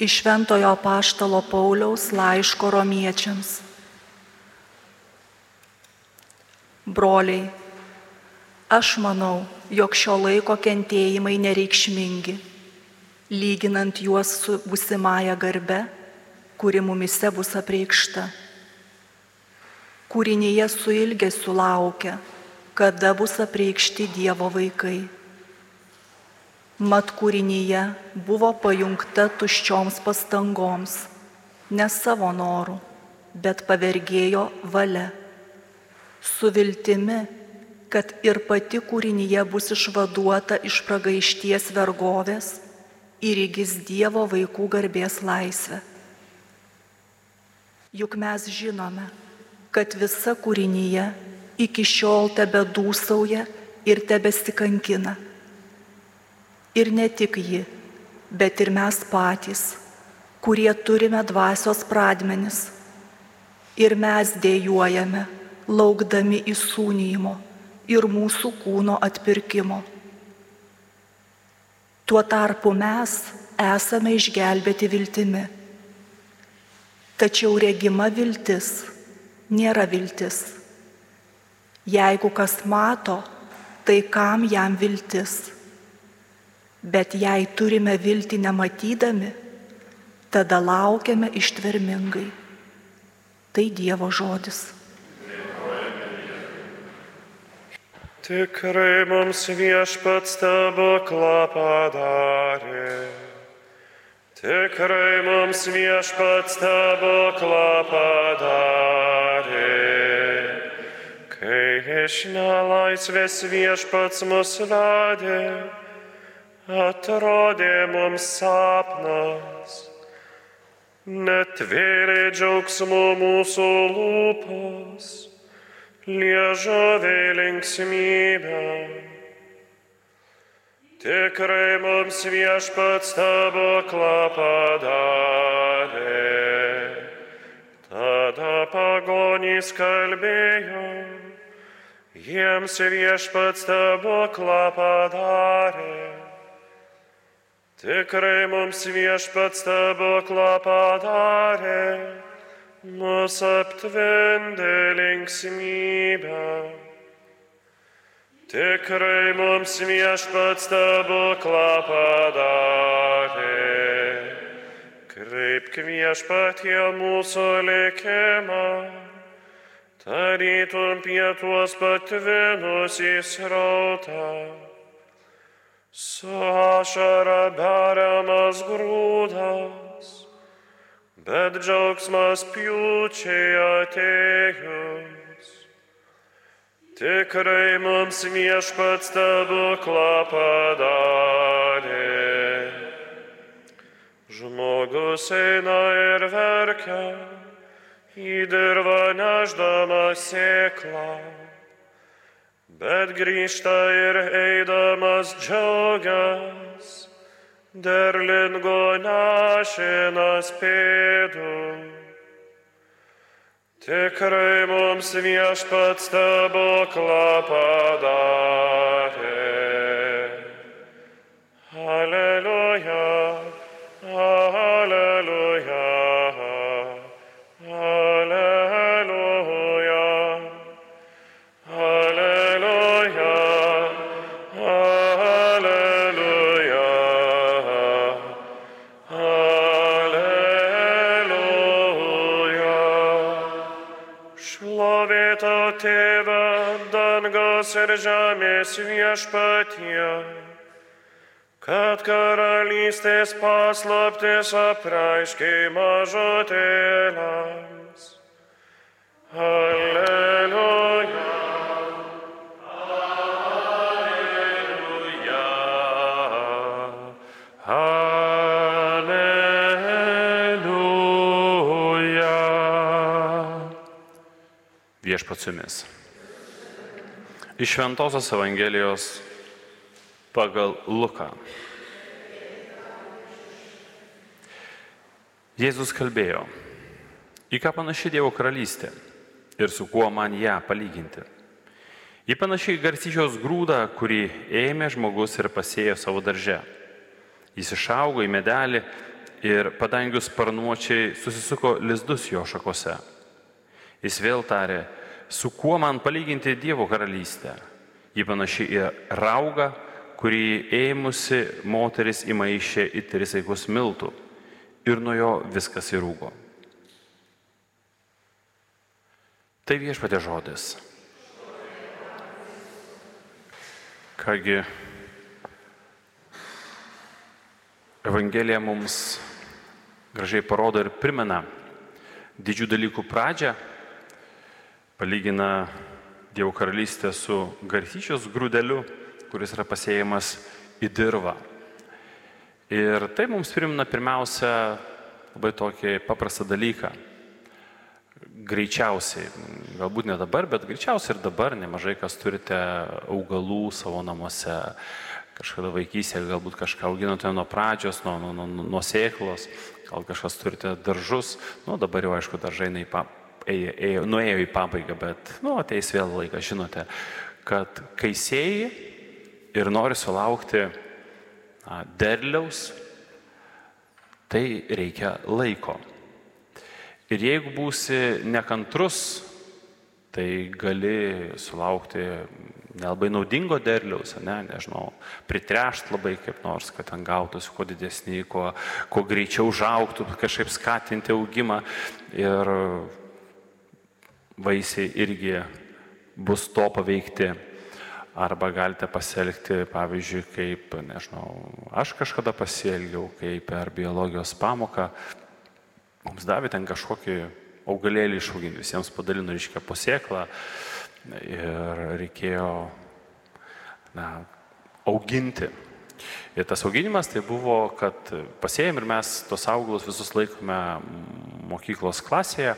iš Šventojo Paštalo Pauliaus laiško romiečiams. Broliai, aš manau, jog šio laiko kentėjimai nereikšmingi, lyginant juos su busimąją garbe, kuri mumise bus apreikšta. Kūrinyje su ilgesiu laukia, kada bus apreikšti Dievo vaikai. Mat kūrinyje buvo pajungta tuščioms pastangoms, ne savo norų, bet pavergėjo valia. Su viltimi, kad ir pati kūrinyje bus išvaduota iš pragaišties vergovės ir įgis Dievo vaikų garbės laisvę. Juk mes žinome, kad visa kūrinyje iki šiol tebe dūsauja ir tebesikankina Ir ne tik ji, bet ir mes patys, kurie turime dvasios pradmenis. Ir mes dėjojame, laukdami įsūnyjimo ir mūsų kūno atpirkimo. Tuo tarpu mes esame išgelbėti viltimi. Tačiau regima viltis nėra viltis. Jeigu kas mato, tai kam jam viltis? Bet jei turime viltį nematydami, tada laukiame ištvermingai. Tai Dievo žodis. Tikrai mums viešpats stebuklą padarė. Tikrai mums viešpats stebuklą padarė. Kai iš nelaisvės viešpats mus vedė atrodė mums sapnas, netvėrė džiaugsmo mūsų lūpos, liežovė linksmybę. Tikrai mums viešpats stebuklą padarė. Tada pagonys kalbėjo, jiems viešpats stebuklą padarė. Tikrai mums viešpats stebuklą padarė, mus aptvindė linksmybę. Tikrai mums viešpats stebuklą padarė. Kreipk viešpatie mūsų likimą, tarytum pietuos patvinus į srautą su ašara beriamas grūdas, bet džiaugsmas pjūčiai atėjus. Tikrai mums viešpats stebuklą padarė. Žmogus eina ir verkia, į dirvą neždamas sėklą bet grįžta ir eidamas džiaugias, derlingo nešinas pėdų. Tikrai mums viešpats stebuklą padarė. Aleliuja, dangaus ir žemės viešpatie, kad karalystės paslaptis apraiškiai mažutėlams. Alleluja. Viešpats jumis. Iš Šventojios Evangelijos pagal Luką. Jėzus kalbėjo, į ką panaši Dievo karalystė ir su kuo man ją palyginti. Ji panašiai garsyčios grūdą, kurį ėmė žmogus ir pasėjo savo darže. Jis išaugo į medelį ir padangių sparnuočiai susisuko lizdus jo šakose. Jis vėl tarė, su kuo man palyginti Dievo karalystę? Ji panaši į raugą, kurį ėmusi moteris įmaišė į tris eikus miltų ir nuo jo viskas įrūgo. Tai viešpatė žodis. Kągi, Evangelija mums gražiai parodo ir primena didžių dalykų pradžią, palygina Dievo karalystę su garsyčios grūdeliu, kuris yra pasėjimas į dirvą. Ir tai mums primena pirmiausia labai tokį paprastą dalyką. Greičiausiai, galbūt ne dabar, bet greičiausiai ir dabar nemažai kas turite augalų savo namuose, kažkada vaikystėje galbūt kažką auginote nuo pradžios, nuo, nuo, nuo, nuo sėklos, gal kažkas turite daržus, nu dabar jau aišku daržai į pa, ėjo, ėjo, nuėjo į pabaigą, bet nu, ateis vėl laikas, žinote, kad kai sėjai ir nori sulaukti na, derliaus, tai reikia laiko. Ir jeigu būsi nekantrus, tai gali sulaukti nelabai naudingo derliaus, ne, nežinau, pritrešt labai kaip nors, kad ten gautųsi kuo didesnį, kuo, kuo greičiau žauktų, kažkaip skatinti augimą ir vaisiai irgi bus to paveikti. Arba galite pasielgti, pavyzdžiui, kaip, nežinau, aš kažkada pasielgiau, kaip per biologijos pamoką, mums davė ten kažkokį augalėlį išauginti, visiems padalino, reiškia, posėklą, ir reikėjo na, auginti. Ir tas auginimas tai buvo, kad pasėjom ir mes tos augalus visus laikome mokyklos klasėje,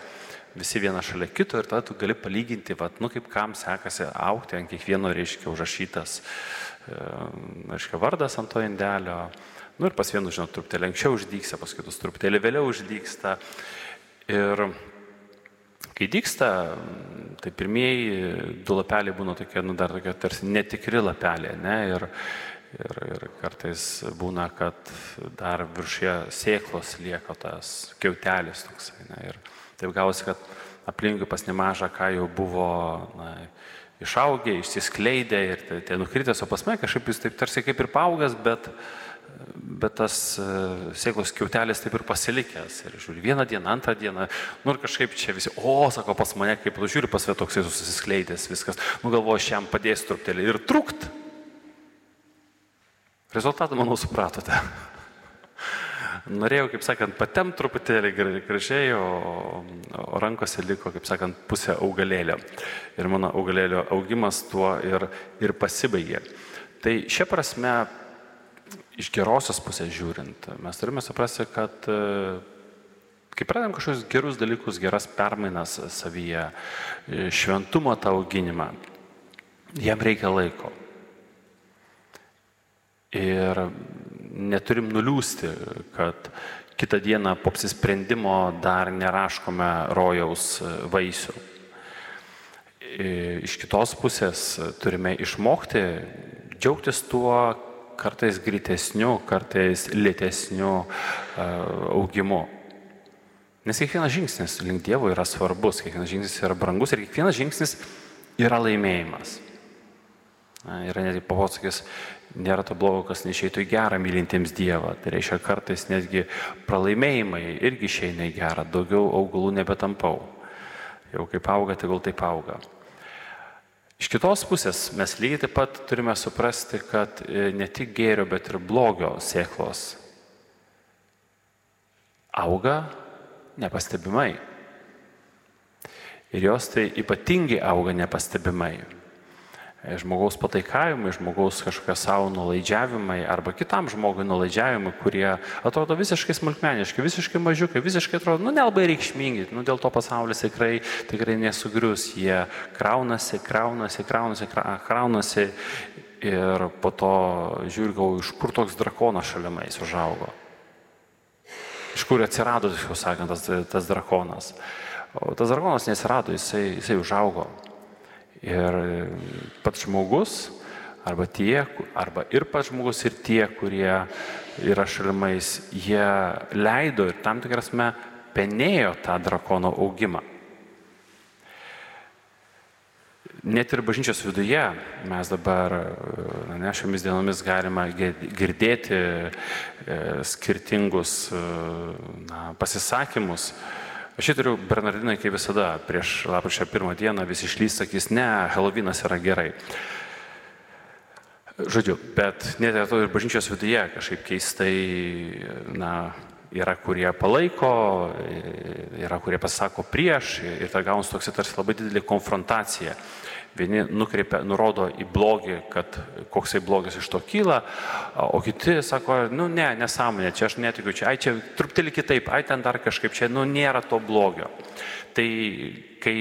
visi viena šalia kito ir tada tu gali palyginti, vat, nu kaip kam sekasi aukti, ant kiekvieno reiškia užrašytas, reiškia vardas ant to indelio. Nu ir pas vienus, žinot, truputėlį anksčiau uždyksta, pas kitus truputėlį vėliau uždyksta. Ir Kai dyksta, tai pirmieji du lapeliai būna tokie, nu dar tokie tarsi netikri lapeliai, ne? Ir, ir, ir kartais būna, kad dar viršė sėklos lieka tas kiautelis toksai. Ne? Ir taip gausi, kad aplinkui pas nemažą, ką jau buvo na, išaugę, išsiskleidę ir tai, tai nukritęs, o pas mane kažkaip jis taip tarsi kaip ir paaugas, bet bet tas e, sėklos kiautelis taip ir pasilikęs. Ir žiūri, vieną dieną, antrą dieną, nu ir kažkaip čia visi, o, sako, pas mane, kaip tu žiūri, pas vietoksai susiskleidęs viskas, nu galvoju, aš jam padėsiu truputėlį ir trukt. Rezultatą, manau, supratote. Norėjau, kaip sakant, patem truputėlį gražiai, o, o rankose liko, kaip sakant, pusė augalėlio. Ir mano augalėlio augimas tuo ir, ir pasibaigė. Tai šia prasme iš gerosios pusės žiūrint, mes turime suprasti, kad e, kai pradedam kažkokius gerus dalykus, geras permainas savyje, e, šventumo tą auginimą, jam reikia laiko. Ir neturim nuliūsti, kad kitą dieną po apsisprendimo dar neraškome rojaus vaisių. Iš kitos pusės turime išmokti džiaugtis tuo, kartais greitesniu, kartais lėtesniu e, augimu. Nes kiekvienas žingsnis link Dievo yra svarbus, kiekvienas žingsnis yra brangus ir kiekvienas žingsnis yra laimėjimas. Yra netgi pavosakis, nėra to blogo, kas neišeitų į gerą mylintiems Dievą. Tai reiškia, kartais netgi pralaimėjimai irgi išeina į gerą, daugiau augalų nebetampau. Jau kaip auga, tai gal taip auga. Iš kitos pusės mes lygiai taip pat turime suprasti, kad e, ne tik gėrio, bet ir blogio sėklos auga nepastebimai. Ir jos tai ypatingai auga nepastebimai. E, žmogaus pataikavimai, žmogaus kažkokie savo nulaidžiavimai arba kitam žmogui nulaidžiavimai, kurie atrodo visiškai smulkmeniški, visiškai mažiukai, visiškai atrodo, nu, nelabai reikšmingi, nu, dėl to pasaulis tikrai, tikrai nesugrius, jie kraunasi, kraunasi, kraunasi, kraunasi ir po to žiūrėjau, iš kur toks drakonas šalia manęs užaugo. Iš kur atsirado, tiksliau sakant, tas, tas drakonas. O tas drakonas nesirado, jisai, jisai užaugo. Ir pats žmogus, arba tie, arba ir pats žmogus, ir tie, kurie yra šalimais, jie leido ir tam tikrasme penėjo tą drakono augimą. Net ir bažnyčios viduje mes dabar ne, šiomis dienomis galima girdėti e, skirtingus e, na, pasisakymus. Aš čia turiu Bernardinai, kaip visada, prieš lapkričio pirmą dieną visi išlys sakys, ne, Helovinas yra gerai. Žodžiu, bet net ir to ir bažnyčios viduje kažkaip keistai, na, yra kurie palaiko, yra kurie pasako prieš ir ta gaunasi toks tarsi labai didelė konfrontacija. Vieni nukreipia, nurodo į blogį, kad koksai blogis iš to kyla, o kiti sako, nu ne, nesąmonė, čia aš netikiu, čia, ai čia truputėlį kitaip, ai ten dar kažkaip, čia, nu nėra to blogio. Tai kai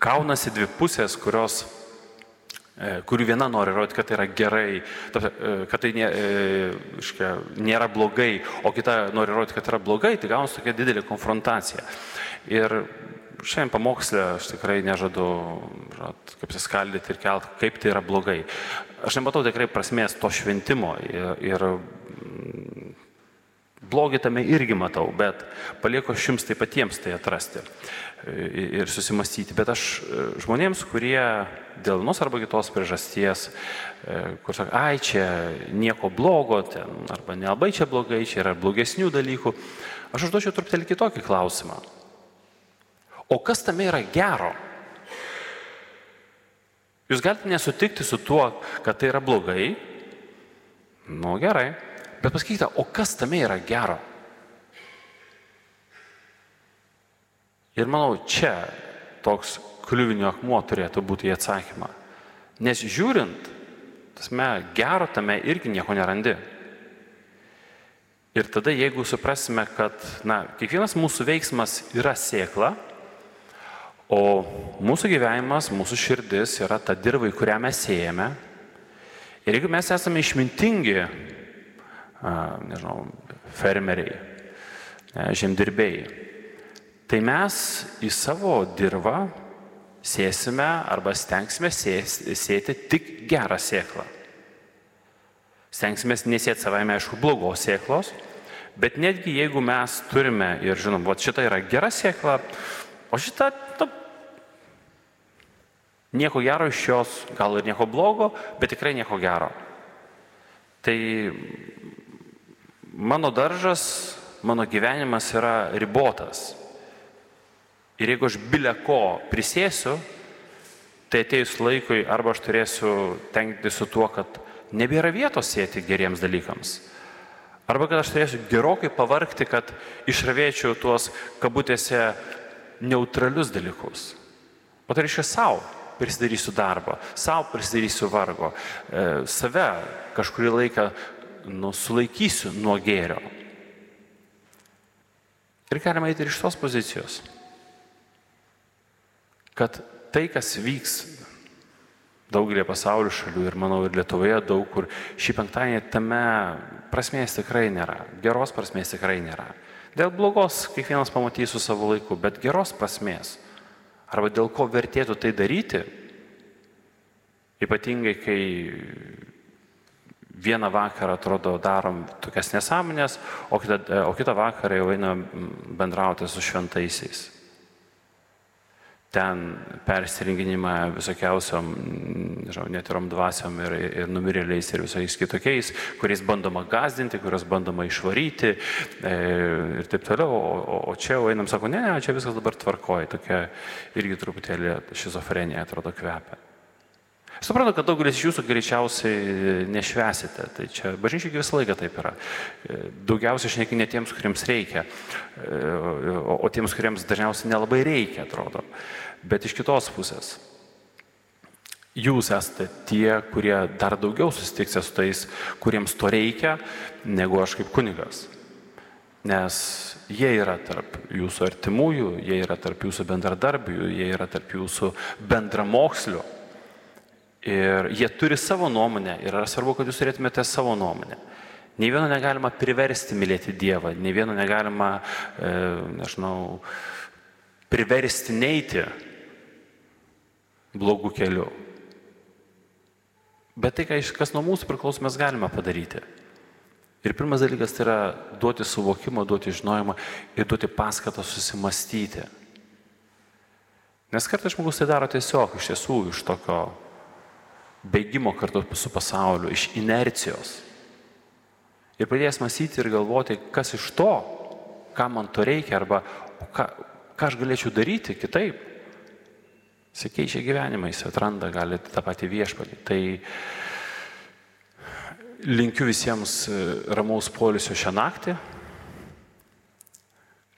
kaunasi dvi pusės, kurios kurių viena nori rodyti, kad tai yra gerai, e, kad tai nė, e, nėra blogai, o kita nori rodyti, kad tai yra blogai, tai gaunasi tokia didelė konfrontacija. Ir šiandien pamokslę aš tikrai nežadu, žinot, kaip suskaldyti ir kelt, kaip tai yra blogai. Aš nematau tikrai prasmės to šventimo ir, ir blogį tame irgi matau, bet palieku aš jums taip patiems tai atrasti ir susimastyti. Bet aš žmonėms, kurie dėl vienos arba kitos priežasties, kur sako, ai čia nieko blogo, ten, arba nelabai čia blogai, čia yra blogesnių dalykų, aš užduočiau truputėlį kitokį klausimą. O kas tame yra gero? Jūs galite nesutikti su tuo, kad tai yra blogai. Nu gerai. Bet pasakykite, o kas tame yra gero? Ir manau, čia toks kliuvinio akmuo turėtų būti į atsakymą. Nes žiūrint, tasme, gero tame irgi nieko nerandi. Ir tada, jeigu suprasime, kad na, kiekvienas mūsų veiksmas yra sėkla, O mūsų gyvenimas, mūsų širdis yra ta dirba, į kurią mes siejame. Ir jeigu mes esame išmintingi, nežinau, fermeriai, žemdirbėjai, tai mes į savo dirbą sėsime arba stengsime sėti tik gerą sėklą. Stengsime nesėti savaime, aišku, blogos sėklos, bet netgi jeigu mes turime ir žinom, va šita yra gera sėkla, o šita, nu, Nieko gero iš jos, gal ir nieko blogo, bet tikrai nieko gero. Tai mano daržas, mano gyvenimas yra ribotas. Ir jeigu aš bilė ko prisėsiu, tai atėjus laikui arba aš turėsiu tenkti su tuo, kad nebėra vietos sėti geriems dalykams. Arba kad aš turėsiu gerokai pavarkti, kad išravėčiau tuos kabutėse neutralius dalykus. O tai reiškia savo prisidarysiu darbo, savo prisidarysiu vargo, e, save kažkurį laiką nu, sulaikysiu nuo gėrio. Ir galima eiti ir iš tos pozicijos, kad tai, kas vyks daugelį pasaulio šalių ir manau ir Lietuvoje daug kur šį penktadienį tame prasmės tikrai nėra, geros prasmės tikrai nėra. Dėl blogos kiekvienas pamatys su savo laiku, bet geros prasmės arba dėl ko vertėtų tai daryti, ypatingai kai vieną vakarą atrodo darom tokias nesąmonės, o kitą, o kitą vakarą jau eina bendrauti su šventaisiais. Ten persirenginimą visokiausiom, nežinau, netirom dvasiom ir, ir numirėliais ir visais kitokiais, kuriais bandoma gazdinti, kurios bandoma išvaryti e, ir taip toliau. O, o čia jau einam, sako, ne, ne, čia viskas dabar tvarkoja, tokia irgi truputėlį šizofrenija atrodo kvepia. Suprantu, kad daugelis iš jūsų greičiausiai nešvesite. Tai čia bažnyčiai visą laiką taip yra. Daugiausiai šneki ne tiems, kuriems reikia, o tiems, kuriems dažniausiai nelabai reikia, atrodo. Bet iš kitos pusės. Jūs esate tie, kurie dar daugiau susitiksite su tais, kuriems to reikia, negu aš kaip kunigas. Nes jie yra tarp jūsų artimųjų, jie yra tarp jūsų bendradarbių, jie yra tarp jūsų bendramokslių. Ir jie turi savo nuomonę ir yra svarbu, kad jūs turėtumėte savo nuomonę. Nei vieno negalima priversti mylėti Dievą, nei vieno negalima, e, nežinau, priversti neiti blogų kelių. Bet tai, kas nuo mūsų priklauso, mes galime padaryti. Ir pirmas dalykas tai yra duoti suvokimą, duoti žinojimą ir duoti paskatą susimastyti. Nes kartais žmogus tai daro tiesiog iš tiesų iš tokio bėgimo kartu su pasauliu, iš inercijos. Ir pradės mąstyti ir galvoti, kas iš to, ką man to reikia, arba ką, ką aš galėčiau daryti kitaip. Jis keičia gyvenimą, jis atranda, gali tą patį viešpatį. Tai linkiu visiems e, ramaus polisio šią naktį,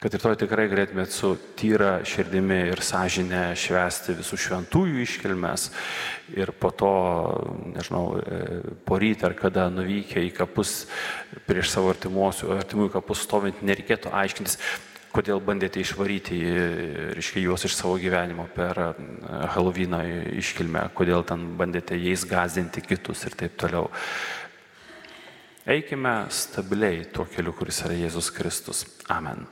kad rytoj tikrai galėtumėt su tyra širdimi ir sąžinė švesti visų šventųjų iškilmes ir po to, nežinau, e, po rytą ar kada nuvykę į kapus prieš savo artimųjų kapus stovint, nereikėtų aiškintis, kodėl bandėte išvaryti, reiškia, juos iš savo gyvenimo per Helovyną iškilmę, kodėl ten bandėte jais gazdinti kitus ir taip toliau. Eikime stabiliai tuo keliu, kuris yra Jėzus Kristus. Amen.